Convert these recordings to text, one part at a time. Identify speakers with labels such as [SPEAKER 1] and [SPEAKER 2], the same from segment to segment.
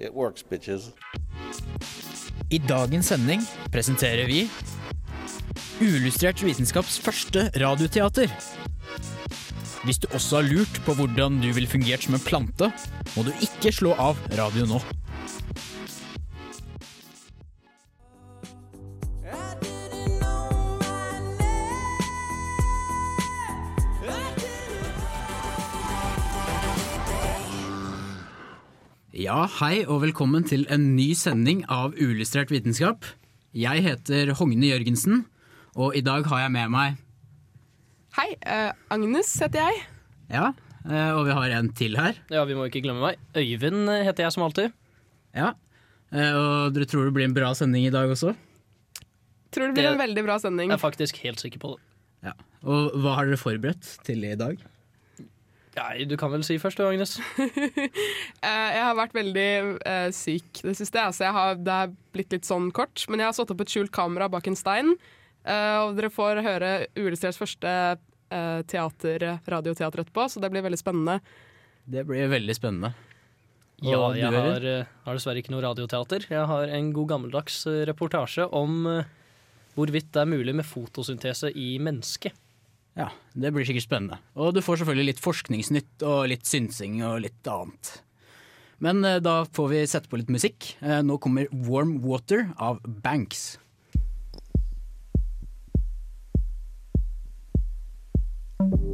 [SPEAKER 1] it works, bitches.
[SPEAKER 2] I dagens sending presenterer vi Uillustrert vitenskaps første radioteater. Hvis du også har lurt på hvordan du ville fungert som en plante, må du ikke slå av radio nå. Ja, hei og velkommen til en ny sending av Uillustrert vitenskap. Jeg heter Hogne Jørgensen, og i dag har jeg med meg
[SPEAKER 3] Hei, eh, Agnes heter jeg.
[SPEAKER 2] Ja, eh, og vi har en til her.
[SPEAKER 4] Ja, vi må ikke glemme meg. Øyvind heter jeg som alltid.
[SPEAKER 2] Ja, eh, og dere tror det blir en bra sending i dag også?
[SPEAKER 3] Tror det blir
[SPEAKER 4] Det-
[SPEAKER 3] en veldig bra sending.
[SPEAKER 4] Jeg er faktisk helt sikker på det.
[SPEAKER 2] Ja. Og hva har dere forberedt til i dag?
[SPEAKER 4] Nei, du kan vel si først du, Agnes.
[SPEAKER 3] Eh, jeg har vært veldig uh, syk det siste, Altså, jeg har, det er blitt litt sånn kort. Men jeg har satt opp et skjult kamera bak en stein, Uh, og dere får høre Uillustrerts første uh, teater, radioteater etterpå, så det blir veldig spennende.
[SPEAKER 2] Det blir veldig spennende.
[SPEAKER 4] Ja,
[SPEAKER 2] Og
[SPEAKER 4] jeg har, har dessverre ikke noe radioteater. Jeg har en god gammeldags reportasje om hvorvidt det er mulig med fotosyntese i mennesket.
[SPEAKER 2] Ja, det blir sikkert spennende. Og du får selvfølgelig litt forskningsnytt og litt synsing og litt annet. Men eh, da får vi sette på litt musikk. Eh, nå kommer Warm Water av Banks.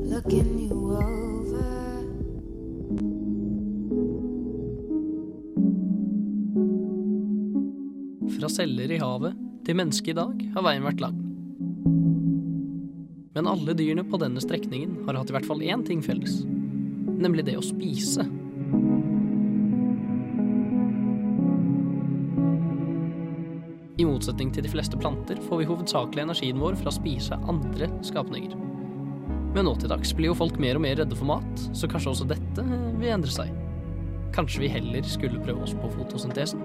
[SPEAKER 5] Looking you over.
[SPEAKER 4] Fra celler i havet til mennesket i dag har veien vært lang. Men alle dyrene på denne strekningen har hatt i hvert fall én ting felles. Nemlig det å spise. I motsetning til de fleste planter får vi hovedsakelig energien vår fra å spise andre skapninger. Men nå til dags blir jo folk mer og mer redde for mat, så kanskje også dette vil endre seg. Kanskje vi heller skulle prøve oss på fotosyntesen?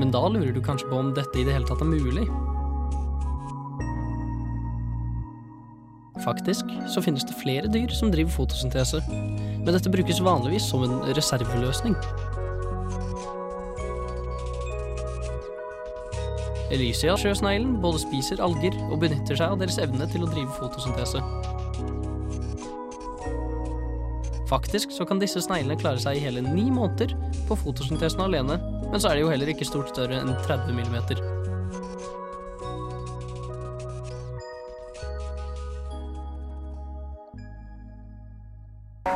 [SPEAKER 4] Men da lurer du kanskje på om dette i det hele tatt er mulig? Faktisk så finnes det flere dyr som driver fotosyntese, men dette brukes vanligvis som en reserveløsning. Elysia, sjøsneglen, både spiser alger og benytter seg av deres evne til å drive fotosyntese. Faktisk så kan disse sneglene klare seg i hele ni måneder på fotosyntesen alene, men så er det jo heller ikke stort større enn 30 millimeter.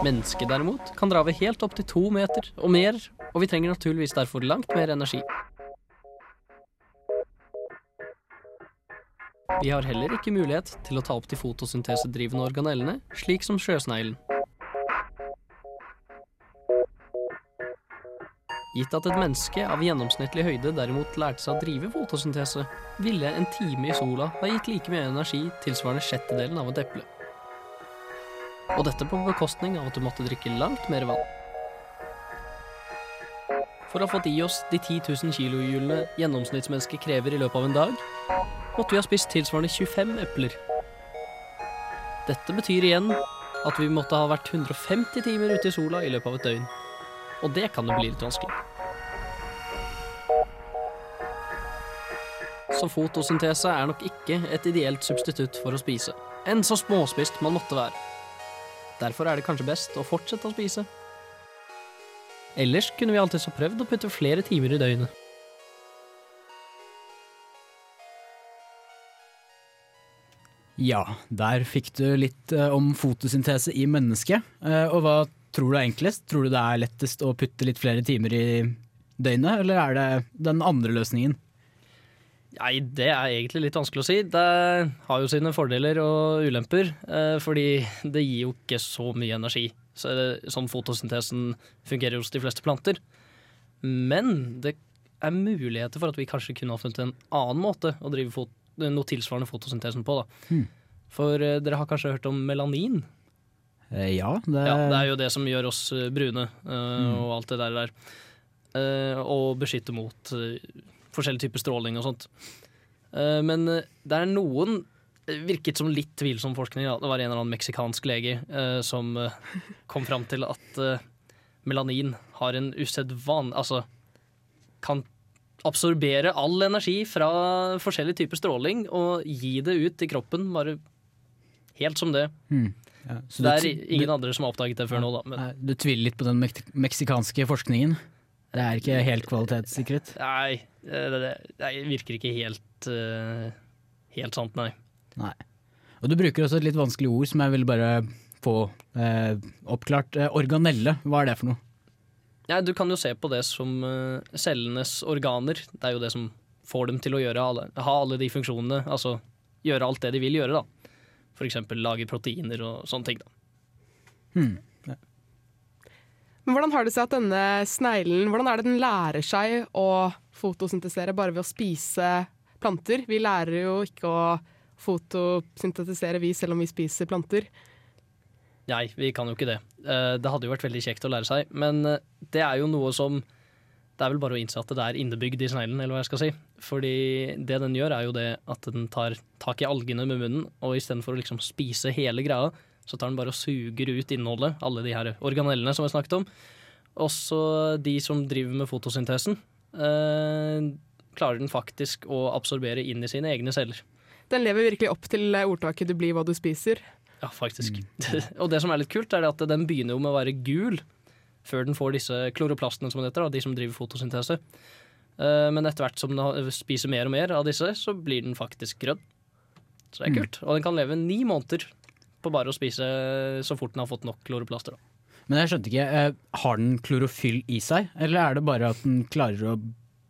[SPEAKER 4] Mennesket derimot kan dra ved helt opp til to meter og mer, og vi trenger naturligvis derfor langt mer energi. Vi har heller ikke mulighet til å ta opp de fotosyntesedrivende organellene, slik som sjøsneglen. Gitt at et menneske av gjennomsnittlig høyde derimot lærte seg å drive fotosyntese, ville en time i sola ha gitt like mye energi tilsvarende sjettedelen av et eple. Og dette på bekostning av at du måtte drikke langt mer vann. For å ha fått i oss de 10 000 kilohjulene gjennomsnittsmennesket krever i løpet av en dag, måtte vi ha spist tilsvarende 25 epler. Dette betyr igjen at vi måtte ha vært 150 timer ute i sola i løpet av et døgn. Og det kan jo bli litt vanskelig. Så fotosyntese er nok ikke et ideelt substitutt for å spise. Enn så småspist man måtte være. Derfor er det kanskje best å fortsette å spise. Ellers kunne vi alltids ha prøvd å putte flere timer i døgnet.
[SPEAKER 2] Ja, der fikk du litt eh, om fotosyntese i mennesket. Eh, og hva tror du er enklest? Tror du det er lettest å putte litt flere timer i døgnet, eller er det den andre løsningen?
[SPEAKER 4] Nei, det er egentlig litt vanskelig å si. Det har jo sine fordeler og ulemper, eh, fordi det gir jo ikke så mye energi. Så det, sånn fotosyntesen fungerer hos de fleste planter. Men det er muligheter for at vi kanskje kunne ha funnet en annen måte å drive noe tilsvarende fotosyntesen på. Da.
[SPEAKER 2] Hmm.
[SPEAKER 4] For eh, dere har kanskje hørt om melanin?
[SPEAKER 2] Eh, ja, det,
[SPEAKER 4] Ja, det er jo det som gjør oss eh, brune mm. og alt det der. der. Eh, og beskytte mot eh, forskjellige typer stråling og sånt. Eh, men eh, det er noen virket som litt tvilsom forskning. Da. Det var en eller annen meksikansk lege eh, som eh, kom fram til at eh, melanin har en usedvan... Altså kan absorbere all energi fra forskjellige typer stråling og gi det ut i kroppen, bare helt som det.
[SPEAKER 2] Hmm. Ja, så
[SPEAKER 4] det er
[SPEAKER 2] du,
[SPEAKER 4] ingen andre som har oppdaget det før nå, da. Men
[SPEAKER 2] du tviler litt på den mek meksikanske forskningen? Det er ikke helt kvalitetssikret?
[SPEAKER 4] Nei, det, det, det virker ikke helt uh, Helt sant, nei.
[SPEAKER 2] Nei. Og du bruker også et litt vanskelig ord som jeg vil bare få uh, oppklart. Uh, organelle, hva er det for noe?
[SPEAKER 4] Ja, du kan jo se på det som cellenes organer. Det er jo det som får dem til å gjøre ha alle de funksjonene. Altså gjøre alt det de vil gjøre, da. For eksempel lage proteiner og sånne ting. da.
[SPEAKER 2] Hmm.
[SPEAKER 3] Men hvordan har det seg at denne sneglen Hvordan er det den lærer seg å fotosyntesere bare ved å spise planter? Vi lærer jo ikke å fotosyntetisere, vi, selv om vi spiser planter.
[SPEAKER 4] Nei, vi kan jo ikke det. Eh, Det hadde jo vært veldig kjekt å lære seg, men eh, det er jo noe som Det er vel bare å innse at det er innebygd i sneglen, eller hva jeg skal si. Fordi det den gjør, er jo det at den tar tak i algene med munnen, og istedenfor å liksom spise hele greia, så tar den bare og suger ut innholdet, alle de her organellene som vi snakket om. Også de som driver med fotosyntesen, eh, klarer den faktisk å absorbere inn i sine egne celler.
[SPEAKER 3] Den lever virkelig opp til ordtaket 'du blir hva du spiser'.
[SPEAKER 4] Ja, faktisk. og det som er litt kult, er at den begynner jo med å være gul før den får disse kloroplastene, som det heter, de som driver fotosyntese. Eh, Men etter hvert som den spiser mer og mer av disse, så blir den faktisk grønn. Så det er
[SPEAKER 2] Mm.
[SPEAKER 4] kult. Og den kan leve ni måneder på bare å spise så fort den har fått nok kloroplaster.
[SPEAKER 2] Men jeg skjønte ikke, eh, har den klorofyll i seg, eller er det bare at den klarer å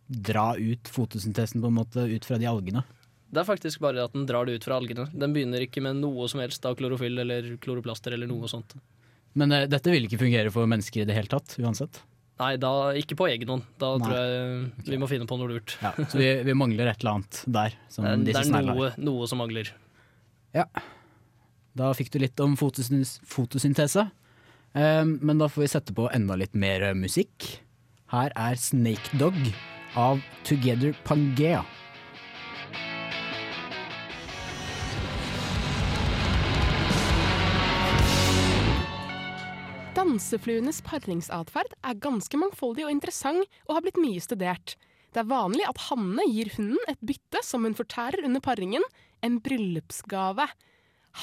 [SPEAKER 2] dra ut fotosyntesen på en måte ut fra de algene?
[SPEAKER 4] Det er faktisk bare at den drar det ut fra algene. Den begynner ikke med noe som helst av klorofyll eller kloroplaster eller noe sånt.
[SPEAKER 2] Men uh, dette vil ikke fungere for mennesker i det hele tatt, uansett.
[SPEAKER 4] Nei, da, ikke på egen hånd. Da
[SPEAKER 2] Nei.
[SPEAKER 4] tror jeg vi må finne på noe lurt.
[SPEAKER 2] Ja, så vi, vi mangler et eller annet der.
[SPEAKER 4] Det
[SPEAKER 2] disse
[SPEAKER 4] er noe, noe som mangler. Ja.
[SPEAKER 2] Da fikk du litt om fotosyn- fotosyntese. Um, men da får vi sette på enda litt mer musikk. Her er Snake Dog av Together Pangea.
[SPEAKER 3] Dansefluenes paringsatferd er ganske mangfoldig og interessant og har blitt mye studert. Det er vanlig at hannene gir hunden et bytte som hun fortærer under paringen, en bryllupsgave.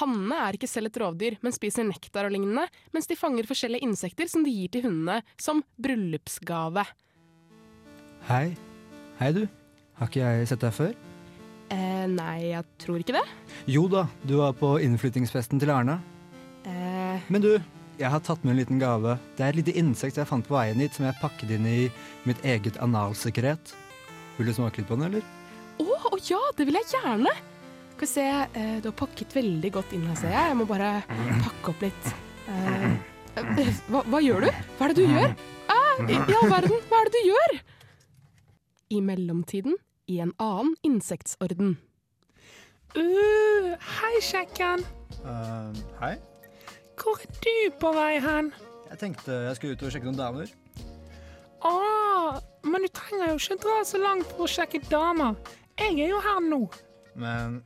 [SPEAKER 3] Hannene er ikke selv et rovdyr, men spiser nektar og lignende, mens de fanger forskjellige insekter som de gir til hundene som bryllupsgave.
[SPEAKER 6] Hei. Hei, du. Har ikke jeg sett deg før?
[SPEAKER 3] Eh, nei, jeg tror ikke det.
[SPEAKER 6] Jo da, du var på innflyttingsfesten til Erna.
[SPEAKER 3] Eh,
[SPEAKER 6] Men du, jeg har tatt med en liten gave. Det er et lite insekt jeg fant på veien hit, som jeg pakket inn i mitt eget analsekret. Vil du smake litt på den, eller?
[SPEAKER 3] Å, å ja, det vil jeg gjerne! Skal vi se, eh, du har pakket veldig godt inn her, ser jeg. Jeg må bare pakke opp litt. Eh, eh, hva, hva gjør du? Hva er det du gjør? Eh, I i all verden, hva er det du gjør? I mellomtiden, i en annen insektsorden.
[SPEAKER 7] Uh, hei, kjekken.
[SPEAKER 6] Uh, hei.
[SPEAKER 7] Hvor er du på vei hen?
[SPEAKER 6] Jeg tenkte jeg skulle ut og sjekke noen damer.
[SPEAKER 7] Å, men du trenger jo ikke dra så langt for å sjekke damer. Jeg er jo her nå.
[SPEAKER 6] Men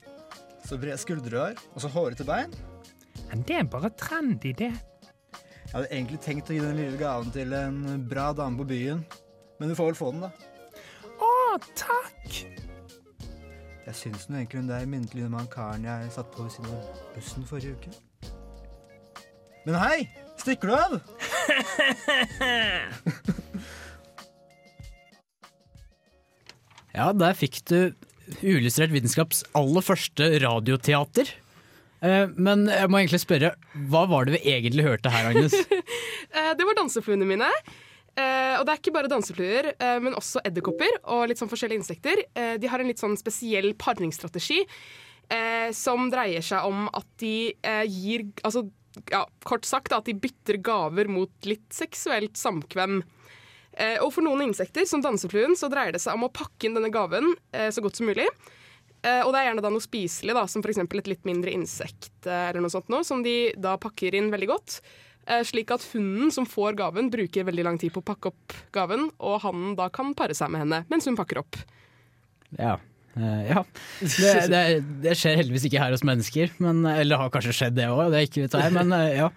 [SPEAKER 6] så brede skuldre du har, og så hårete bein.
[SPEAKER 7] Men det er bare trendy, det.
[SPEAKER 6] Jeg hadde egentlig tenkt å gi den lille gaven til en bra dame på byen, men du får vel få den, da.
[SPEAKER 7] Å, takk.
[SPEAKER 6] Jeg syns nå egentlig hun der minnet litt om han karen jeg satt på ved siden av bussen forrige uke. Men hei! Stikker du av?
[SPEAKER 2] Ja, der fikk du Uillustrert vitenskaps aller første radioteater. Eh, Men jeg må egentlig spørre, hva var det vi egentlig hørte her, Agnes?
[SPEAKER 3] Eh, det var dansefluene mine. eh, og det er ikke bare dansefluer, eh, men også edderkopper og litt sånn forskjellige insekter. Eh, de har en litt sånn spesiell paringsstrategi eh, som dreier seg om at de gir Altså ja, kort sagt at de bytter gaver mot litt seksuelt samkvem. Eh, og for noen insekter, som dansefluen, så dreier det seg om å pakke inn denne gaven eh, så godt som mulig. Eh, og det er gjerne da noe spiselig, da, som f.eks. et litt mindre insekt, eh, eller noe sånt noe, som de da pakker inn veldig godt. Eh, slik at hunden som får gaven, bruker veldig lang tid på å pakke opp gaven, og hannen da kan pare seg med henne mens hun pakker opp.
[SPEAKER 2] Ja. Eh, ja. Det, det, det skjer heldigvis ikke her hos mennesker, men, eller har kanskje skjedd det òg, det er ikke vet jeg, men eh, ja.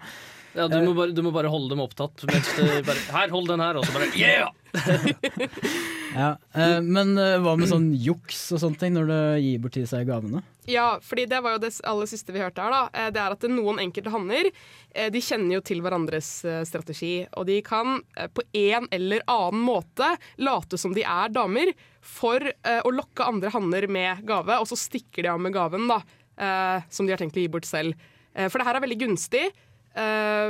[SPEAKER 4] Ja, du, må bare, du må bare holde dem opptatt. Bare, her, hold den her, og så bare yeah!
[SPEAKER 2] ja. Eh, men eh, hva med sånn juks og sånne ting når du gir bort til seg gavene?
[SPEAKER 3] Ja, fordi det var jo det aller siste vi hørte her. da. Eh, Det er at noen enkelte hanner de kjenner jo til hverandres strategi. Og de kan på en eller annen måte late som de er damer for å lokke andre hanner med gave, og så stikker de av med gaven da, som de har tenkt å gi bort selv. For det her er veldig gunstig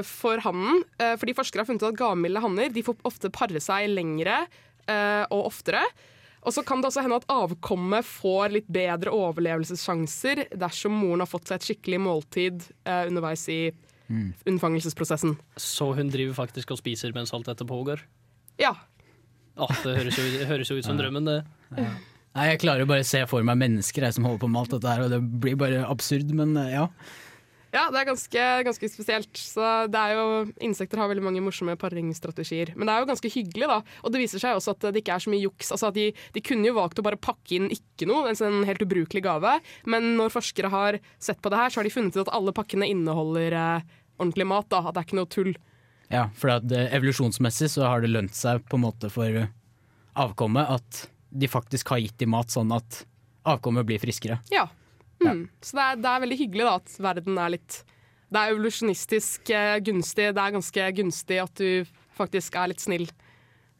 [SPEAKER 3] for hannen, fordi forskere har funnet ut at gavmilde hanner de får ofte pare seg lengre og oftere. Og så kan det også hende at avkommet får litt bedre overlevelsessjanser dersom moren har fått seg et skikkelig måltid eh, underveis i unnfangelsesprosessen.
[SPEAKER 4] Så hun driver faktisk og spiser mens alt dette pågår?
[SPEAKER 3] Ja.
[SPEAKER 4] Oh, det høres jo, høres jo ut som drømmen, det.
[SPEAKER 2] Nei, Jeg klarer jo bare å se for meg mennesker jeg, som holder på med alt dette her, og det blir bare absurd, men eh, ja.
[SPEAKER 3] Ja, det er ganske, ganske spesielt. Så det er jo, Insekter har veldig mange morsomme paringsstrategier. Men det er jo ganske hyggelig, da. Og det viser seg også at det ikke er så mye juks. Altså at de, de kunne jo valgt å bare pakke inn ikke noe, en sånn helt ubrukelig gave. Men når forskere har sett på det her, så har de funnet ut at alle pakkene inneholder eh, ordentlig mat. da, At det er ikke noe tull.
[SPEAKER 2] Ja, for at eh, evolusjonsmessig så har det lønt seg på en måte for eh, avkommet at de faktisk har gitt dem mat sånn at avkommet blir friskere.
[SPEAKER 3] Ja. Mm. Så det er, det er veldig hyggelig da, at verden er litt Det er evolusjonistisk eh, gunstig. Det er ganske gunstig at du faktisk er litt snill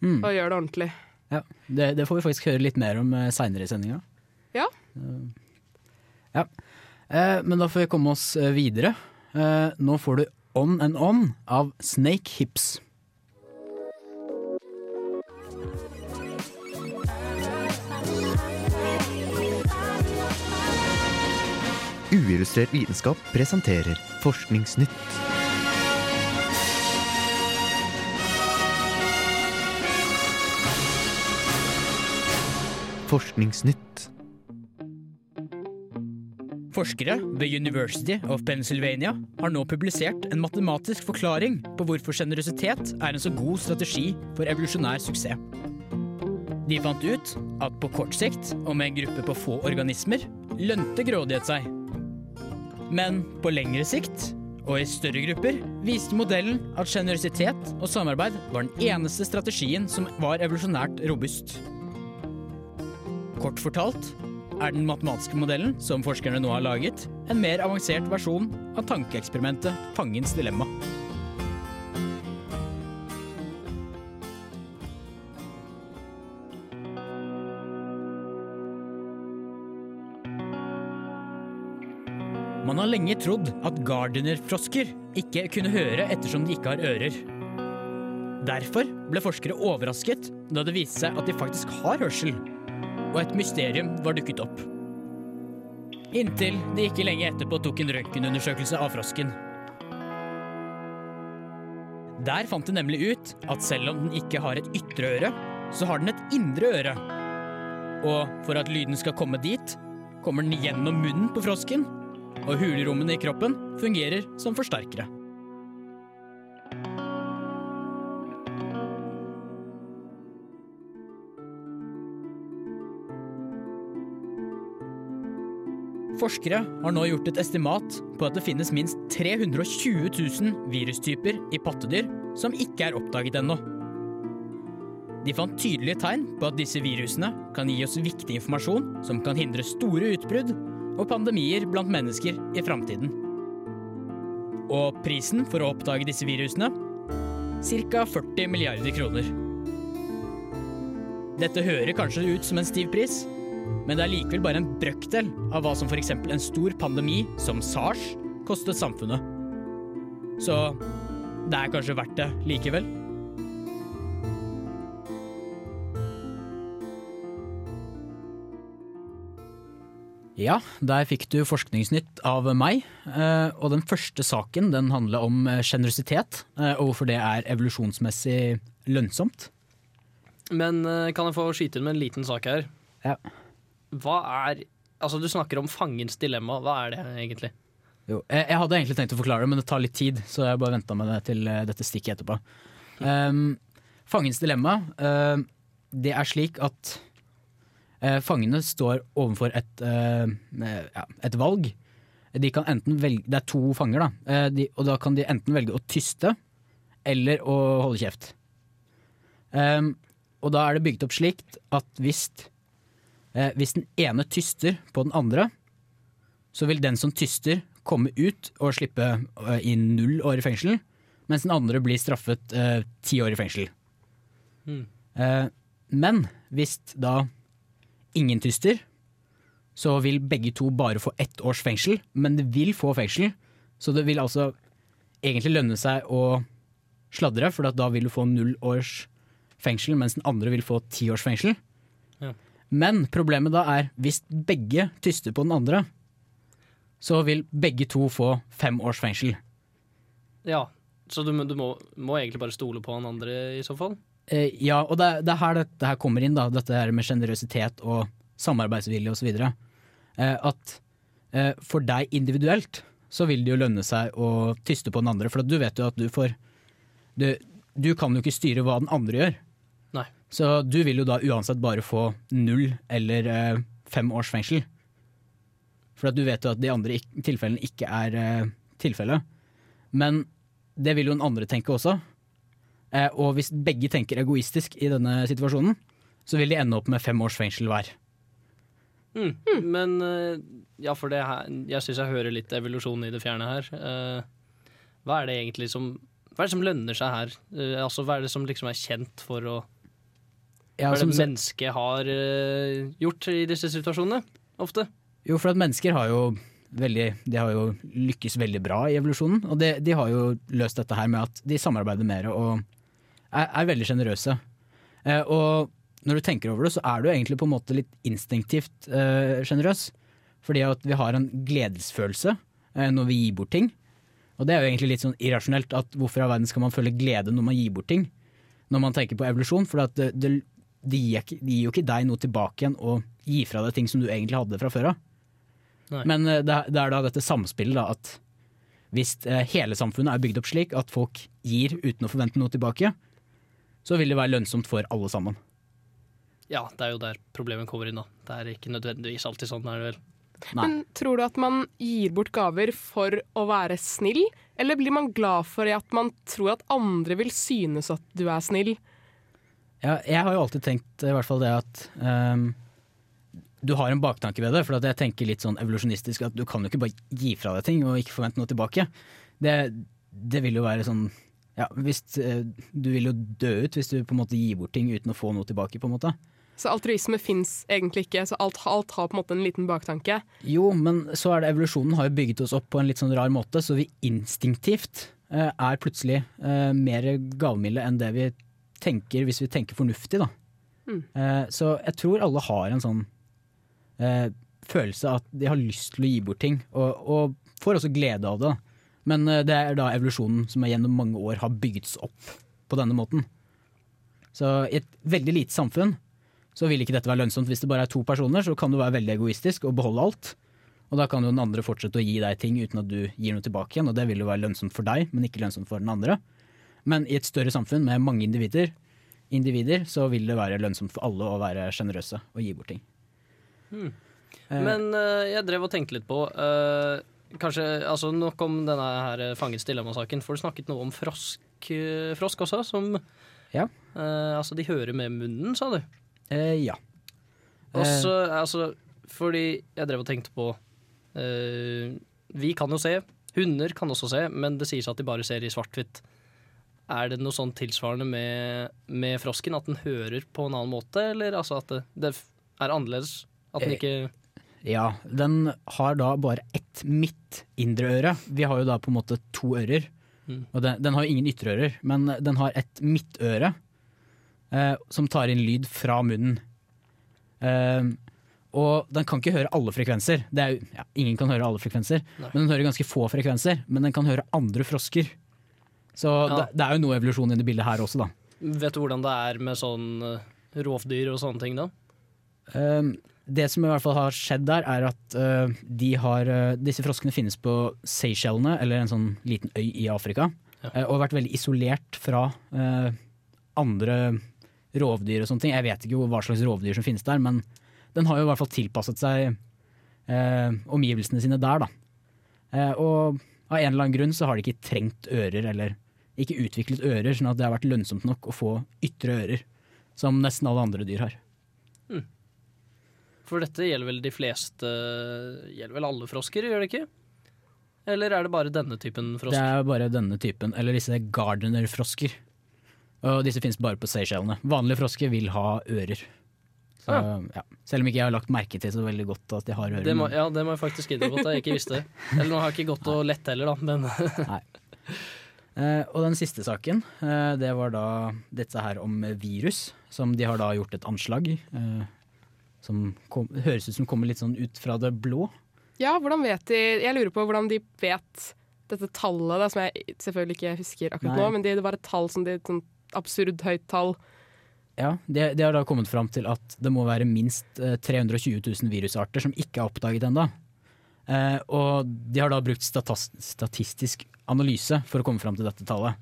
[SPEAKER 2] Mm.
[SPEAKER 3] og gjør det ordentlig.
[SPEAKER 2] Ja, det, det får vi faktisk høre litt mer om eh, seinere i sendinga.
[SPEAKER 3] Ja.
[SPEAKER 2] Ja. Eh, men da får vi komme oss eh, videre. Eh, nå får du On and On av Snake Hips.
[SPEAKER 8] Uillustrert vitenskap presenterer Forskningsnytt. Forskningsnytt.
[SPEAKER 2] Forskere ved University of Pennsylvania har nå publisert en matematisk forklaring på hvorfor sjenerøsitet er en så god strategi for evolusjonær suksess. De fant ut at på kort sikt, og med en gruppe på få organismer, lønte grådighet seg. Men på lengre sikt, og i større grupper, viste modellen at sjenerøsitet og samarbeid var den eneste strategien som var evolusjonært robust. Kort fortalt er den matematiske modellen som forskerne nå har laget, en mer avansert versjon av tankeeksperimentet Fangens dilemma. Man har lenge trodd at gardinerfrosker ikke kunne høre ettersom de ikke har ører. Derfor ble forskere overrasket da det viste seg at de faktisk har hørsel, og et mysterium var dukket opp. Inntil de ikke lenge etterpå tok en røntgenundersøkelse av frosken. Der fant de nemlig ut at selv om den ikke har et ytre øre, så har den et indre øre. Og for at lyden skal komme dit, kommer den gjennom munnen på frosken, og hulrommene i kroppen fungerer som forsterkere. Forskere har nå gjort et estimat på at det finnes minst 320 000 virustyper i pattedyr som ikke er oppdaget ennå. De fant tydelige tegn på at disse virusene kan gi oss viktig informasjon som kan hindre store utbrudd og pandemier blant mennesker i framtiden. Og prisen for å oppdage disse virusene? Ca. 40 milliarder kroner. Dette hører kanskje ut som en stiv pris, men det er likevel bare en brøkdel av hva som f.eks. en stor pandemi som SARS kostet samfunnet. Så det er kanskje verdt det likevel. Ja, der fikk du forskningsnytt av meg. eh, Og den første saken den handler om eh, sjenerøsitet, eh, og hvorfor det er evolusjonsmessig lønnsomt.
[SPEAKER 4] Men kan jeg få skyte inn med en liten sak her?
[SPEAKER 2] Ja.
[SPEAKER 4] Hva er Altså, du snakker om fangens dilemma. Hva er det egentlig?
[SPEAKER 2] Jo, jeg, hadde egentlig tenkt å forklare det, men det tar litt tid, så jeg bare venta med det til dette stikket etterpå. Um, fangens dilemma, uh, det er slik at fangene står overfor et, eh, eh, ja, et valg. De kan enten velge, det er to fanger, da, eh, de, og da kan de enten velge å tyste eller å holde kjeft. Um, og da er det bygd opp slikt at hvis, eh, hvis den ene tyster på den andre, så vil den som tyster komme ut og slippe eh, i null år i fengsel, mens den andre blir straffet eh, ti år i fengsel.
[SPEAKER 4] Mm.
[SPEAKER 2] Eh, men hvis da ingen tyster, så vil begge to bare få ett års fengsel, men det vil få fengsel, så det vil altså egentlig lønne seg å sladre, for da vil du få null års fengsel, mens den andre vil få ti års fengsel.
[SPEAKER 4] Ja.
[SPEAKER 2] Men problemet da er hvis begge tyster på den andre, så vil begge to få fem års fengsel.
[SPEAKER 4] Ja, så du, du må, må egentlig bare stole på han andre i så fall?
[SPEAKER 2] Eh, ja, og det, det er her dette her kommer inn, da, dette her med sjenerøsitet og samarbeidsvilje osv. Eh, at eh, for deg individuelt så vil det jo lønne seg å tyste på den andre, for at du vet jo at du får du, du kan jo ikke styre hva den andre gjør.
[SPEAKER 4] Nei.
[SPEAKER 2] Så du vil jo da uansett bare få null eller eh, fem års fengsel. For at du vet jo at de andre tilfellene ikke er eh, tilfellet. Men det vil jo den andre tenke også. Eh, og hvis begge tenker egoistisk i denne situasjonen, så vil de ende opp med fem års fengsel hver.
[SPEAKER 4] Mm. Men eh, ja, for det her Jeg syns jeg hører litt evolusjon i det fjerne her. Eh, hva er det egentlig som Hva er det som lønner seg her? Eh, altså, Hva er det som liksom er kjent for å
[SPEAKER 2] Ja,
[SPEAKER 4] Hva er det mennesket har eh, gjort i disse situasjonene? Ofte.
[SPEAKER 2] Jo, for at mennesker har jo veldig De har jo lykkes veldig bra i evolusjonen. Og de, de har jo løst dette her med at de samarbeider mer og er, er veldig sjenerøse. Eh, og når du tenker over det, så er du egentlig på en måte litt instinktivt eh. Fordi at vi har en gledesfølelse eh, når vi gir bort ting. Og det er jo egentlig litt sånn irrasjonelt. at Hvorfor i verden skal man føle glede når man gir bort ting? Når man tenker på evolusjon. For det, det, det, gir, det gir jo ikke deg noe tilbake igjen å gi fra deg ting som du egentlig hadde fra før av. Men eh, det, det er da dette samspillet da, at hvis eh, hele samfunnet er bygd opp slik at folk gir uten å forvente noe tilbake, så vil det være lønnsomt for alle sammen.
[SPEAKER 4] Ja, det er jo der problemet kommer inn, da. Det er ikke nødvendigvis alltid sånn, er det vel.
[SPEAKER 3] Men tror du at man gir bort gaver for å være snill, eller blir man glad for at man tror at andre vil synes at du er snill?
[SPEAKER 2] Ja, jeg har jo alltid tenkt i hvert fall det at um, du har en baktanke ved det. For at jeg tenker litt sånn evolusjonistisk at du kan jo ikke bare gi fra deg ting og ikke forvente noe tilbake. Det, det vil jo være sånn ja, hvis, eh, Du vil jo dø ut hvis du på en måte gir bort ting uten å få noe tilbake. på en måte.
[SPEAKER 3] Så altruisme fins egentlig ikke, så alt, alt har på en måte en liten baktanke.
[SPEAKER 2] Jo, men så er det evolusjonen har jo bygget oss opp på en litt sånn rar måte, så vi instinktivt eh, er plutselig eh, mer gavmilde enn det vi tenker hvis vi tenker fornuftig, da.
[SPEAKER 3] Mm.
[SPEAKER 2] Eh, så jeg tror alle har en sånn eh, følelse at de har lyst til å gi bort ting, og, og får også glede av det. Men eh, det er da evolusjonen som gjennom mange år har bygget opp på denne måten. Så i et veldig lite samfunn så vil ikke dette være lønnsomt. Hvis det bare er to personer, så kan du være veldig egoistisk og beholde alt. Og da kan jo den andre fortsette å gi deg ting uten at du gir noe tilbake igjen, og det vil jo være lønnsomt for deg, men ikke lønnsomt for den andre. Men i et større samfunn med mange individer, individer så vil det være lønnsomt for alle å være sjenerøse og gi bort ting.
[SPEAKER 4] Hmm. Men uh, jeg drev og tenkte litt på eh, Kanskje, altså Nok om denne her eh, Fangets dilemma-saken. Får du snakket noe om frosk, eh, frosk også? Som
[SPEAKER 2] Ja.
[SPEAKER 4] eh, Altså, de hører med munnen, sa du?
[SPEAKER 2] Eh, ja.
[SPEAKER 4] Også, eh. altså Fordi jeg drev og tenkte på eh, Vi kan jo se. Hunder kan også se, men det sies at de bare ser i svart-hvitt. Er det noe sånn tilsvarende med, med frosken? At den hører på en annen måte? Eller altså at det, det er annerledes? At den ikke
[SPEAKER 2] Ja, den har da bare ett midt indre øre. Vi har jo da på en måte to ører.
[SPEAKER 4] Mm.
[SPEAKER 2] Og den, den har jo ingen ytre ører, men den har et midtøre eh, som tar inn lyd fra munnen. Eh, og den kan ikke høre alle frekvenser. Det er, jo- ja, ingen kan høre alle frekvenser,
[SPEAKER 4] Nei.
[SPEAKER 2] men den hører ganske få frekvenser. Men den kan høre andre frosker. Så
[SPEAKER 4] Ja.
[SPEAKER 2] det, det er jo noe evolusjon i det bildet her også, da.
[SPEAKER 4] Vet du hvordan det er med sånn eh, rovdyr og sånne ting, da?
[SPEAKER 2] Um, det som i hvert fall har skjedd der, er at uh, de har, uh, disse froskene finnes på Seychellene, eller en sånn liten øy i Afrika,
[SPEAKER 4] Ja.
[SPEAKER 2] uh, og har vært veldig isolert fra andre rovdyr og sånne ting. Jeg vet ikke hva slags rovdyr som finnes der, men den har jo i hvert fall tilpasset seg omgivelsene sine der, da. Og av en eller annen grunn så har de ikke trengt ører, eller ikke utviklet ører, sånn at det har vært lønnsomt nok å få ytre ører, som nesten alle andre dyr har.
[SPEAKER 4] For dette gjelder vel de fleste Gjelder vel alle frosker, gjør det ikke? Eller er det bare denne typen frosk?
[SPEAKER 2] Det er bare denne typen, eller disse gardenerfrosker. Og disse finnes bare på Seychellene. Vanlige frosker vil ha ører. Så, ja. Selv om ikke jeg har lagt merke til så veldig godt at de har ører.
[SPEAKER 4] Det må, ja, det må jeg faktisk innrømme at jeg ikke visste. Eller nå har jeg ikke gått og lett heller, da, men
[SPEAKER 2] Uh, og den siste saken, uh, det var da dette her om virus, som de har da gjort et anslag. eh, som kom, høres ut som kommer litt sånn ut fra det blå.
[SPEAKER 3] Ja, hvordan vet de Jeg lurer på hvordan de vet dette tallet, da, som jeg selvfølgelig ikke husker akkurat
[SPEAKER 2] Nei.
[SPEAKER 3] nå, men det, det var et tall som de, et sånt absurd høyt tall.
[SPEAKER 2] Ja, de, de har da kommet fram til at det må være minst eh, 320 000 virusarter som ikke er oppdaget ennå. Eh, og de har da brukt statistisk analyse for å komme fram til dette tallet.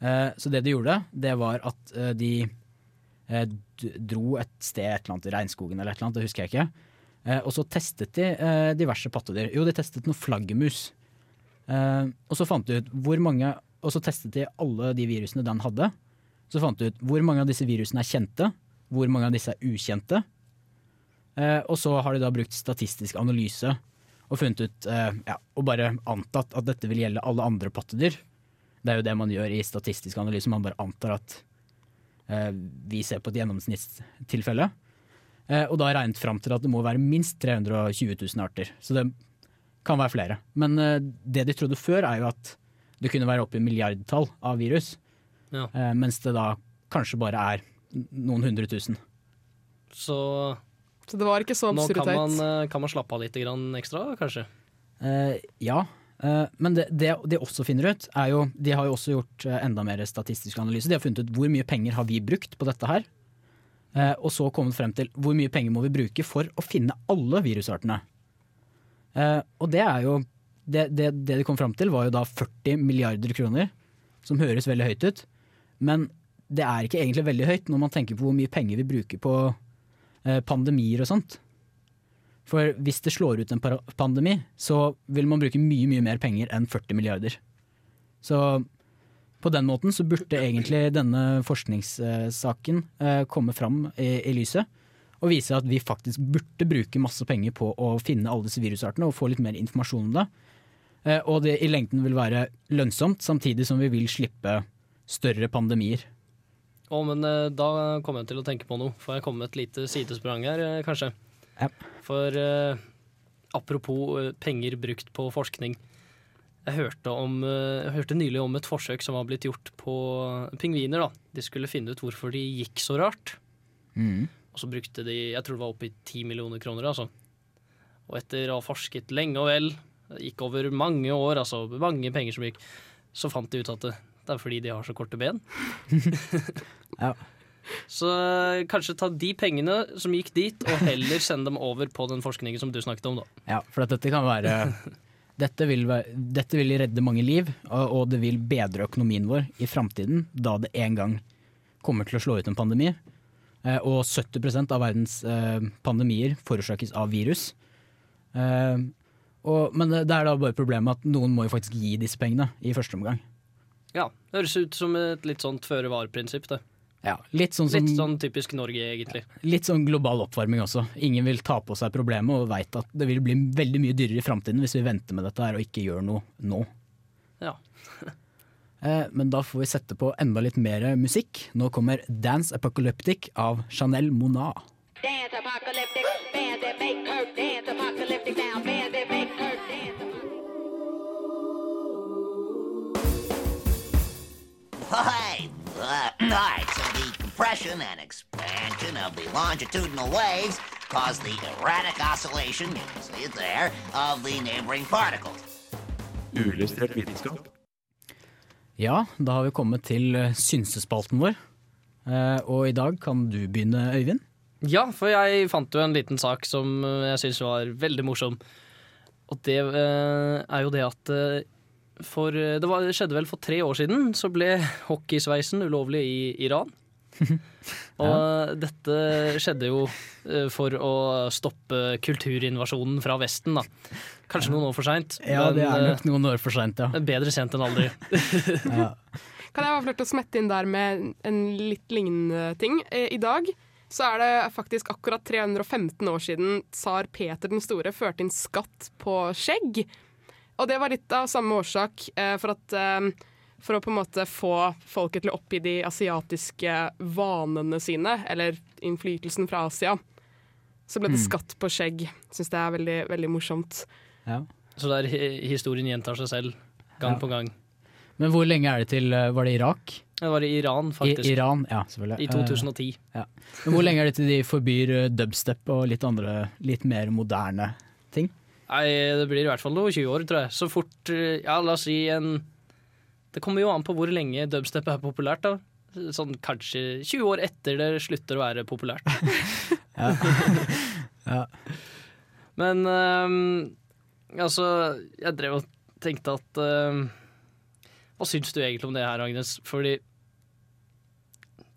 [SPEAKER 2] Eh, så det de gjorde, det var at eh, de eh, dro et sted, et eller annet i regnskogen eller et eller annet, det husker jeg ikke. Eh, og så testet de eh, diverse pattedyr. Jo, de testet noe flaggermus. Eh, og så fant de ut hvor mange Og så testet de alle de virusene den hadde. Så fant de ut hvor mange av disse virusene er kjente, hvor mange av disse er ukjente. Eh, og så har de da brukt statistisk analyse og funnet ut eh, ja, og bare antatt at dette vil gjelde alle andre pattedyr. Det er jo det man gjør i statistisk analyse, man bare antar at eh, vi ser på et gjennomsnittstilfelle. Eh, og da regnet fram til at det må være minst 320 000 arter. Så det kan være flere. Men eh, det de trodde før, er jo at det kunne være oppe i milliardtall av virus.
[SPEAKER 4] Ja.
[SPEAKER 2] Eh, mens det da kanskje bare er noen hundre tusen.
[SPEAKER 4] så
[SPEAKER 3] Så det var ikke så
[SPEAKER 4] nå
[SPEAKER 3] absurd
[SPEAKER 4] kan man, eh, kan man slappe av litt grann ekstra, kanskje?
[SPEAKER 2] Eh, ja, eh, men det, det de også finner ut, er jo De har jo også gjort eh, enda mer statistisk analyse. De har funnet ut hvor mye penger har vi brukt på dette her. Eh, og så kommet frem til hvor mye penger må vi bruke for å finne alle virusartene. Eh, og det er jo det, det, det de kom frem til, var jo da 40 milliarder kroner. Som høres veldig høyt ut. Men det er ikke egentlig veldig høyt når man tenker på hvor mye penger vi bruker på eh, pandemier og sånt. For hvis det slår ut en pandemi, så vil man bruke mye mye mer penger enn 40 milliarder. Så på den måten så burde egentlig denne forskningssaken eh, komme fram i, lyset. Og vise at vi faktisk burde bruke masse penger på å finne alle disse virusartene og få litt mer informasjon om det. Eh, og det i lengden vil være lønnsomt, samtidig som vi vil slippe større pandemier.
[SPEAKER 4] Å, men eh, da kommer jeg til å tenke på noe. Får jeg komme med et lite sidesprang her, kanskje?
[SPEAKER 2] Ja.
[SPEAKER 4] For eh, apropos eh, penger brukt på forskning. Jeg hørte, om, eh, jeg hørte nylig om et forsøk som var blitt gjort på pingviner. da. De skulle finne ut hvorfor de gikk så rart. Og så brukte de jeg tror det var oppi ti millioner kroner. altså. Og etter å ha forsket lenge og vel, gikk over mange år, altså mange penger som gikk, så fant de ut at det, det er fordi de har så korte ben.
[SPEAKER 2] Ja.
[SPEAKER 4] Så kanskje ta de pengene som gikk dit, og heller send dem over på den forskningen som du snakket om, da.
[SPEAKER 2] Ja, for at dette kan være dette vil, være, dette vil redde mange liv, og, og det vil bedre økonomien vår i framtiden, da det en gang kommer til å slå ut en pandemi. Eh, og 70% av verdens eh, pandemier forårsakes av virus. Eh, og, men det er da bare problemet at noen må jo faktisk gi disse pengene i første omgang.
[SPEAKER 4] Ja, det Høres ut som et litt sånt føre var-prinsipp, det.
[SPEAKER 2] Ja, litt sånn som
[SPEAKER 4] Litt sånn typisk Norge, egentlig.
[SPEAKER 2] Litt sånn global oppvarming også. Ingen vil ta på seg problemet og veit at det vil bli veldig mye dyrere i framtiden hvis vi venter med dette her og ikke gjør noe nå.
[SPEAKER 4] Ja.
[SPEAKER 2] Eh, Men da får vi sette på enda litt mer musikk. Nå kommer Dance Apocalyptic av Chanel Monat.
[SPEAKER 5] Dance apocalyptic, that make dance apocalyptic now, bands that make her dance.
[SPEAKER 9] Hi. Uh, all right, so the compression and expansion of the longitudinal waves cause the erratic oscillation, you can see it there, of the neighboring particles.
[SPEAKER 8] Uillustrert vitenskap.
[SPEAKER 2] Ja, da har vi kommet til eh, synsespalten vår. Eh, og i dag kan du begynne, Øyvind.
[SPEAKER 4] Ja, for jeg fant jo en liten sak som eh, jeg syns var veldig morsom. Og det er jo det at for eh, Det var, skjedde vel for tre år siden, så ble hockeysveisen ulovlig i Iran. Og dette skjedde jo eh, for å stoppe kulturinvasjonen fra Vesten, da. Kanskje noen år for seint.
[SPEAKER 2] Ja, det er nok noen år for seint, ja.
[SPEAKER 4] Bedre sent enn aldri.
[SPEAKER 3] Kan jeg bare få å smette inn der med en litt lignende ting? Eh, I dag så er det faktisk akkurat 315 år siden tsar Peter den store førte inn skatt på skjegg. Og det var litt av samme årsak eh, for at eh, for å på en måte få folket til å oppgi de asiatiske vanene sine, eller innflytelsen fra Asia. Så ble det
[SPEAKER 4] Mm.
[SPEAKER 3] skatt på skjegg. Syns det er veldig, veldig morsomt.
[SPEAKER 4] Så der historien gjentar seg selv gang
[SPEAKER 2] Ja.
[SPEAKER 4] på gang.
[SPEAKER 2] Men hvor lenge er det til eh, Var det Irak?
[SPEAKER 4] Det var i Iran, faktisk.
[SPEAKER 2] I Iran, ja, selvfølgelig.
[SPEAKER 4] I 2010.
[SPEAKER 2] Eh, ja. Men hvor lenge er det til de forbyr dubstep og litt andre, litt mer moderne?
[SPEAKER 4] Nei, det blir i hvert fall noen 20 år, tror jeg. Så fort eh, Ja, la oss si en Det kommer jo an på hvor lenge dubstep er populært, da. Sånn kanskje 20 år etter det slutter å være populært.
[SPEAKER 2] Ja. ja.
[SPEAKER 4] Men um, altså, jeg drev og tenkte at um, Hva syns du egentlig om det her, Agnes? Fordi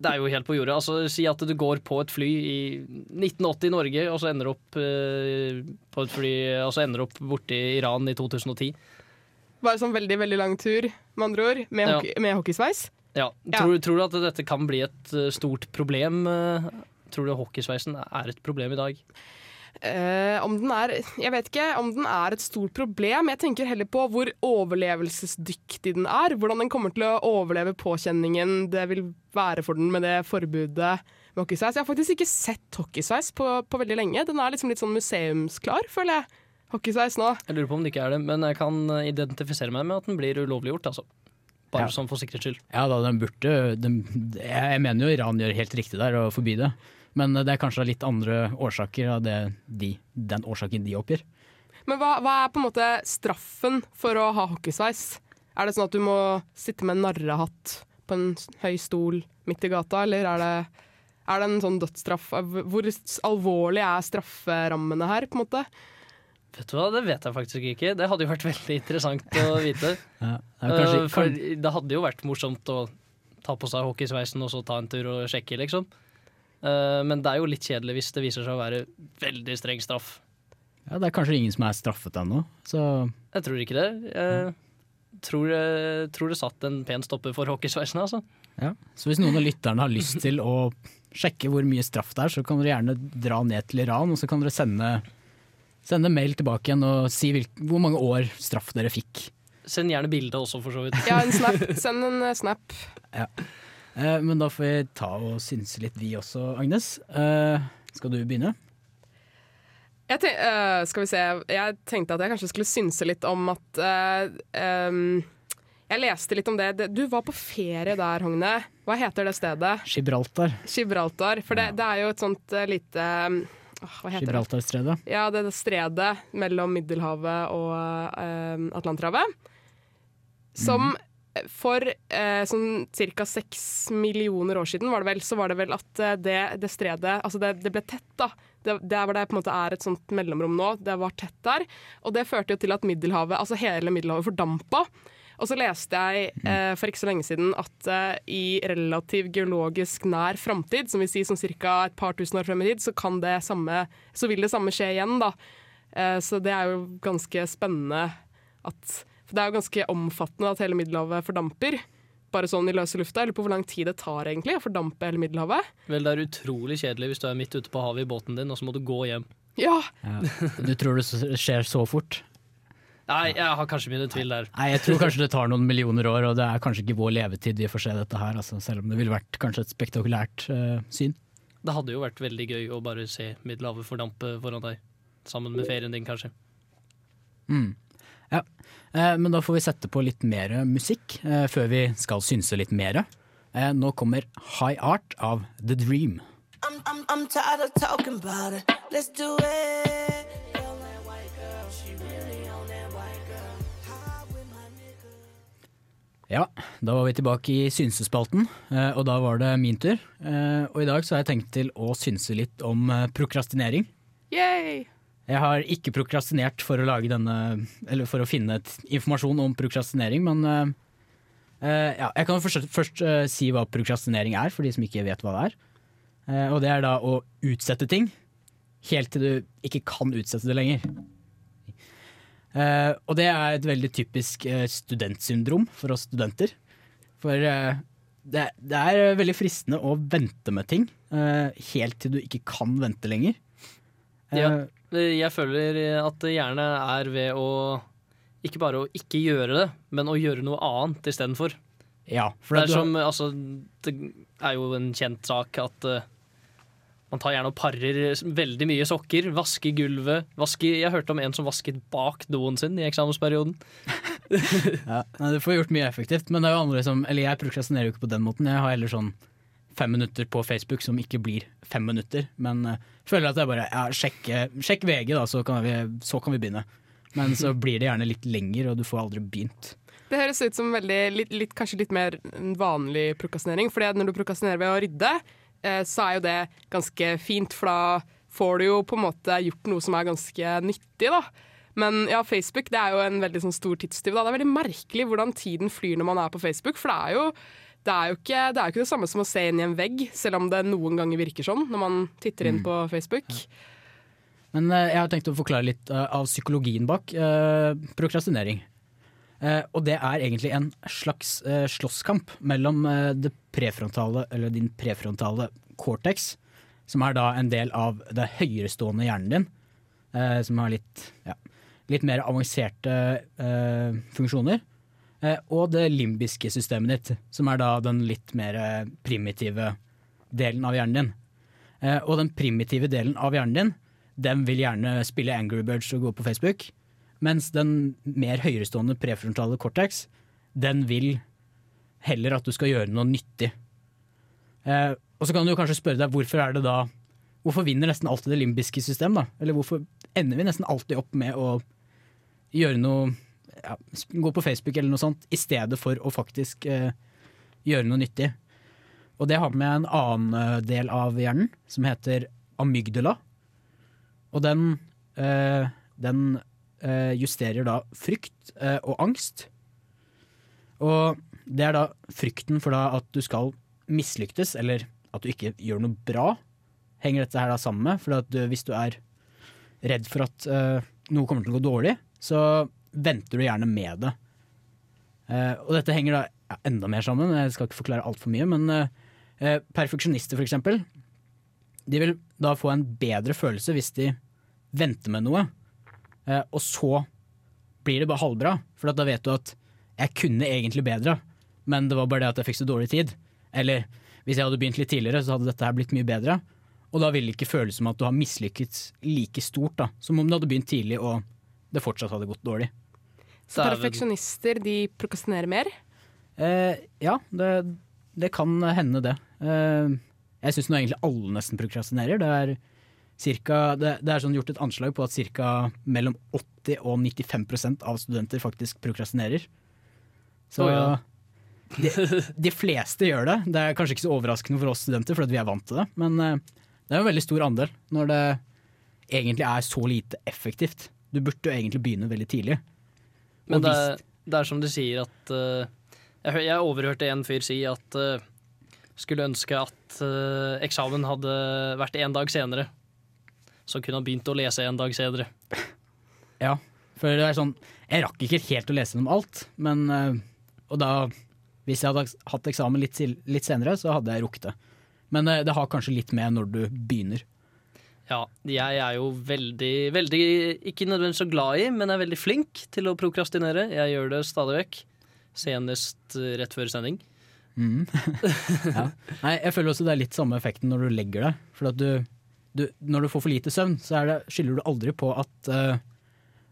[SPEAKER 4] det er jo helt på jordet. Altså, si at du går på et fly i 1980 i Norge, og så ender opp eh, på et fly Og så ender opp borte i Iran i 2010.
[SPEAKER 3] Bare sånn veldig, veldig lang tur, med andre ord, med,
[SPEAKER 4] Ja.
[SPEAKER 3] hockey, med hockeysveis.
[SPEAKER 4] Ja. Tror, tror du at dette kan bli et eh, stort problem? eh? Tror du hockeysveisen er et problem i dag?
[SPEAKER 3] Eh, om den er Jeg vet ikke om den er et stort problem. Jeg tenker heller på hvor overlevelsesdyktig den er. Hvordan den kommer til å overleve påkjenningen det vil være for den med det forbudet med hockeysveis. Jeg har faktisk ikke sett hockeysveis på, på veldig lenge. Den er liksom litt sånn museumsklar, føler jeg. Hockeysveis nå.
[SPEAKER 4] Jeg lurer på om det ikke er det, men jeg kan eh, identifisere meg med at den blir ulovliggjort, altså. Bare
[SPEAKER 2] Ja.
[SPEAKER 4] sånn for sikkerhets skyld.
[SPEAKER 2] Ja da, den burde den, Jeg mener jo Iran gjør helt riktig der og forby det. Men det er kanskje litt andre årsaker av det de, den årsaken de oppgir.
[SPEAKER 3] Men hva, hva er på en måte straffen for å ha hockeysveis? Er det sånn at du må sitte med en narrehatt på en høy stol midt i gata, eller er det, er det en sånn dødsstraff? Hvor alvorlig er strafferammene her, på en måte?
[SPEAKER 4] Vet du hva, Det vet jeg faktisk ikke. Det hadde jo vært veldig interessant å vite.
[SPEAKER 2] Ja, kanskje-
[SPEAKER 4] uh, For det hadde jo vært morsomt å ta på seg hockeysveisen og så ta en tur og sjekke, liksom. Uh, Men det er jo litt kjedelig hvis det viser seg å være veldig streng straff.
[SPEAKER 2] Ja, Det er kanskje ingen som er straffet ennå, så
[SPEAKER 4] Jeg tror ikke det. Jeg tror, jeg tror det satt en pen stopper for hockeysveisen, altså.
[SPEAKER 2] ja. Så hvis noen av lytterne har lyst til å sjekke hvor mye straff det er, så kan dere gjerne dra ned til Iran, og så kan dere sende, sende mail tilbake igjen og si hvor mange år straff dere fikk.
[SPEAKER 4] Send gjerne bilde også, for så vidt.
[SPEAKER 3] Ja, en snap. Send en eh, snap.
[SPEAKER 2] Ja. Eh, men da får vi ta og synse litt vi også, Agnes. Eh, skal du begynne?
[SPEAKER 3] Jeg, tenk, uh, skal vi se. jeg tenkte at jeg kanskje skulle synse litt om at uh, um, Jeg leste litt om det. Det- Du var på ferie der, Hogne. Hva heter det stedet?
[SPEAKER 2] Gibraltar.
[SPEAKER 3] Gibraltar. For det, det er jo et sånt uh, lite Hva heter det?
[SPEAKER 2] Gibraltarstredet.
[SPEAKER 3] Ja, det det stredet mellom Middelhavet og eh, Atlanterhavet. Som for eh, sånn ca. seks millioner år siden var det vel, så var det vel at eh, det, det stredet Altså det, det ble tett, da. Det, der hvor det på en måte er et sånt mellomrom nå, det var tett der. Og det førte jo til at Middelhavet, altså hele Middelhavet fordampa. Og så leste jeg eh, for ikke så lenge siden at eh, i relativ geologisk nær framtid, som vil si som ca. et par tusen år frem i tid, så, kan det samme, så vil det samme skje igjen. da. Eh, så det er jo ganske spennende at For det er jo ganske omfattende at hele Middelhavet fordamper. Bare sånn i løse lufta. Jeg lurer på hvor lang tid det tar egentlig å fordampe hele Middelhavet.
[SPEAKER 4] Vel, det er utrolig kjedelig hvis du er midt ute på havet i båten din, og så må du gå hjem.
[SPEAKER 3] Ja!
[SPEAKER 2] Du tror det skjer så fort?
[SPEAKER 4] Nei, jeg har kanskje mine tvil der.
[SPEAKER 2] Nei, jeg tror kanskje det tar noen millioner år, og det er kanskje ikke vår levetid vi får se dette her, altså, selv om det ville vært kanskje et spektakulært uh, syn.
[SPEAKER 4] Det hadde jo vært veldig gøy å bare se Middelhavet fordampe foran deg. Sammen med ferien din, kanskje.
[SPEAKER 2] Mm. Ja. Eh, men da får vi sette på litt mer musikk eh, før vi skal synse litt mer. Eh, nå kommer High Art av The Dream.
[SPEAKER 10] I'm, I'm, I'm tired of talking about it. Let's do it.
[SPEAKER 2] Ja, da var vi tilbake i synsespalten, eh, og da var det min tur. Eh, Og i dag så har jeg tenkt til å synse litt om eh, prokrastinering.
[SPEAKER 3] Yay!
[SPEAKER 2] Jeg har ikke prokrastinert for å lage denne Eller for å finne informasjon om prokrastinering, men ja, jeg kan først, først si hva prokrastinering er, for de som ikke vet hva det er. Og det er da å utsette ting helt til du ikke kan utsette det lenger. Eh, og det er et veldig typisk uh, studentsyndrom for oss studenter. For uh, det, det er veldig fristende å vente med ting eh, helt til du ikke kan vente lenger. Eh,
[SPEAKER 4] Ja, jeg føler at det gjerne er ved å ikke bare å ikke gjøre det, men å gjøre noe annet istedenfor.
[SPEAKER 2] Ja, for
[SPEAKER 4] det er som, altså, det er jo en kjent sak at eh, man tar gjerne og parer veldig mye sokker, vasker gulvet vasker, Jeg hørte om en som vasket bak doen sin i eksamensperioden.
[SPEAKER 2] ja, nei, du får gjort mye effektivt, men det er jo andre som Eller jeg prokrastinerer jo ikke på den måten. Jeg har heller sånn fem minutter på Facebook som ikke blir fem minutter. Men uh, føler at jeg bare ja, sjekk, sjekk VG, da, så kan, vi, så kan vi begynne. Men så blir det gjerne litt lenger, og du får aldri begynt.
[SPEAKER 3] Det høres ut som veldig, litt, litt, kanskje litt mer vanlig prokrastinering. Fordi når du prokrastinerer ved å rydde, eh, så er jo det ganske fint, for da får du jo på en måte gjort noe som er ganske nyttig. da. Men ja, Facebook det er jo en veldig sånn stor tidstyv. Det er veldig merkelig hvordan tiden flyr når man er på Facebook. For det er jo, det er jo ikke, det er jo ikke det samme som å se inn i en vegg, selv om det noen ganger virker sånn når man titter inn på Facebook.
[SPEAKER 2] Men eh, jeg har tenkt å forklare litt eh, av psykologien bak eh, prokrastinering. Eh, og det er egentlig en slags eh, slåsskamp mellom eh, prefrontale, din prefrontale cortex, som er da en del av det høyerestående hjernen din, som har litt, ja, litt mer avanserte funksjoner. Og det limbiske systemet ditt, som er da den litt mer primitive delen av hjernen din. Og den primitive delen av hjernen din, den vil gjerne spille Angry Birds og gå på Facebook. Mens den mer høyerestående prefrontale cortex, den vil heller at du skal gjøre noe nyttig. Eh, og så kan du kanskje spørre deg hvorfor er det da Hvorfor vinner nesten alltid det limbiske system, da? Eller hvorfor ender vi nesten alltid opp med å gjøre noe ja, Gå på Facebook eller noe sånt, i stedet for å faktisk eh, gjøre noe nyttig. Og det har med en annen eh, del av hjernen, som heter amygdala. Og den, eh, den justerer da frykt eh, og angst. Og det er da frykten for da at du skal mislyktes, eller at du ikke gjør noe bra, henger dette her da sammen med. For du, hvis du er redd for at eh, noe kommer til å gå dårlig, så venter du gjerne med det. Eh, og dette henger da enda mer sammen, jeg skal ikke forklare altfor mye, men eh, eh, perfeksjonister for eksempel, de vil da få en bedre følelse hvis de venter med noe, eh, og så blir det bare halvbra. For da vet du at jeg kunne egentlig bedre, men det var bare det at jeg fikk så dårlig tid. Eller hvis jeg hadde begynt litt tidligere, så hadde dette her blitt mye bedre. Og da vil det ikke føles som at du har mislykkes like stort da, som om du hadde begynt tidlig og det fortsatt hadde gått dårlig.
[SPEAKER 3] Så perfeksjonister de prokrastinerer mer?
[SPEAKER 2] Eh, ja, det, det kan hende det. Eh, jeg syns egentlig alle nesten prokrastinerer. Det er, cirka, det, det er sånn gjort et anslag på at ca. mellom 80 og 95% av studenter faktisk prokrastinerer. Så
[SPEAKER 4] oh, ja.
[SPEAKER 2] de, de fleste gjør det. Det er kanskje ikke så overraskende for oss studenter, fordi vi er vant til det. Men eh, det er en veldig stor andel når det egentlig er så lite effektivt. Du burde jo egentlig begynne veldig tidlig.
[SPEAKER 4] Men det, er- det er som du sier at eh, jeg, jeg overhørte en fyr si at eh, skulle ønske at eksamen hadde vært en dag senere. Så kunne ha begynt å lese en dag senere.
[SPEAKER 2] Ja, for det er sånn Jeg rakk ikke helt å lese gjennom alt, men eh, Og da, hvis jeg hadde hatt eksamen litt, litt senere, så hadde jeg rukket det. Men eh, det har kanskje litt med når du begynner.
[SPEAKER 4] Ja, jeg er jo veldig, veldig ikke nødvendigvis så glad i, men er veldig flink til å prokrastinere. Jeg gjør det stadig vekk. Senest eh, rett før sending.
[SPEAKER 2] Mm. ja. Nei, jeg føler også det er litt samme effekten når du legger deg. For at du, du, når du får for lite søvn, så det, skylder du aldri på at, uh,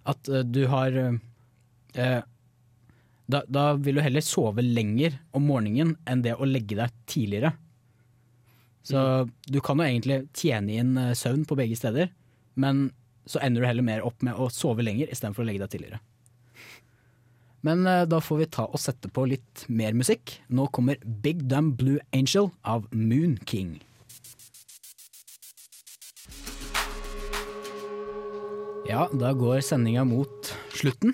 [SPEAKER 2] at uh, du har uh, da, da vil du heller sove lenger om morgenen enn det å legge deg tidligere. Så du kan jo egentlig tjene inn søvn på begge steder, men så ender du heller mer opp med å sove lenger istedenfor å legge deg tidligere. Men da får vi ta og sette på litt mer musikk. Nå kommer Big Dumb Blue Angel av Moon King. Ja, da går sendinga mot slutten.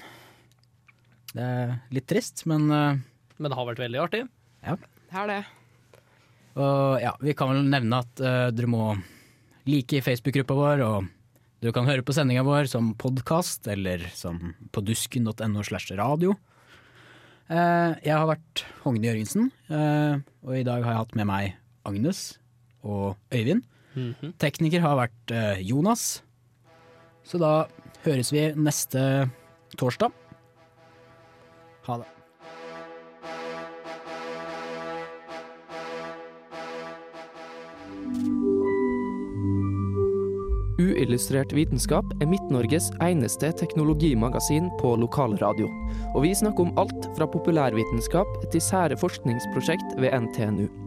[SPEAKER 2] Det er litt trist, men eh,
[SPEAKER 4] Men det har vært veldig artig.
[SPEAKER 2] Ja.
[SPEAKER 3] Det er det.
[SPEAKER 2] Og ja, vi kan vel nevne at uh, dere må like Facebook-gruppa vår, og du kan høre på sendinga vår som podkast eller som på dusken.no slash radio. Uh, jeg har vært Hogne Jørgensen, uh, og i dag har jeg hatt med meg Agnes og Øyvind.
[SPEAKER 4] Mhm.
[SPEAKER 2] Tekniker har vært Jonas. Så da høres vi neste torsdag. Ha det.
[SPEAKER 11] Uillustrert vitenskap er Midt-Norges eneste teknologimagasin på lokalradio. Og vi snakker om alt fra populærvitenskap til sære forskningsprosjekt ved NTNU.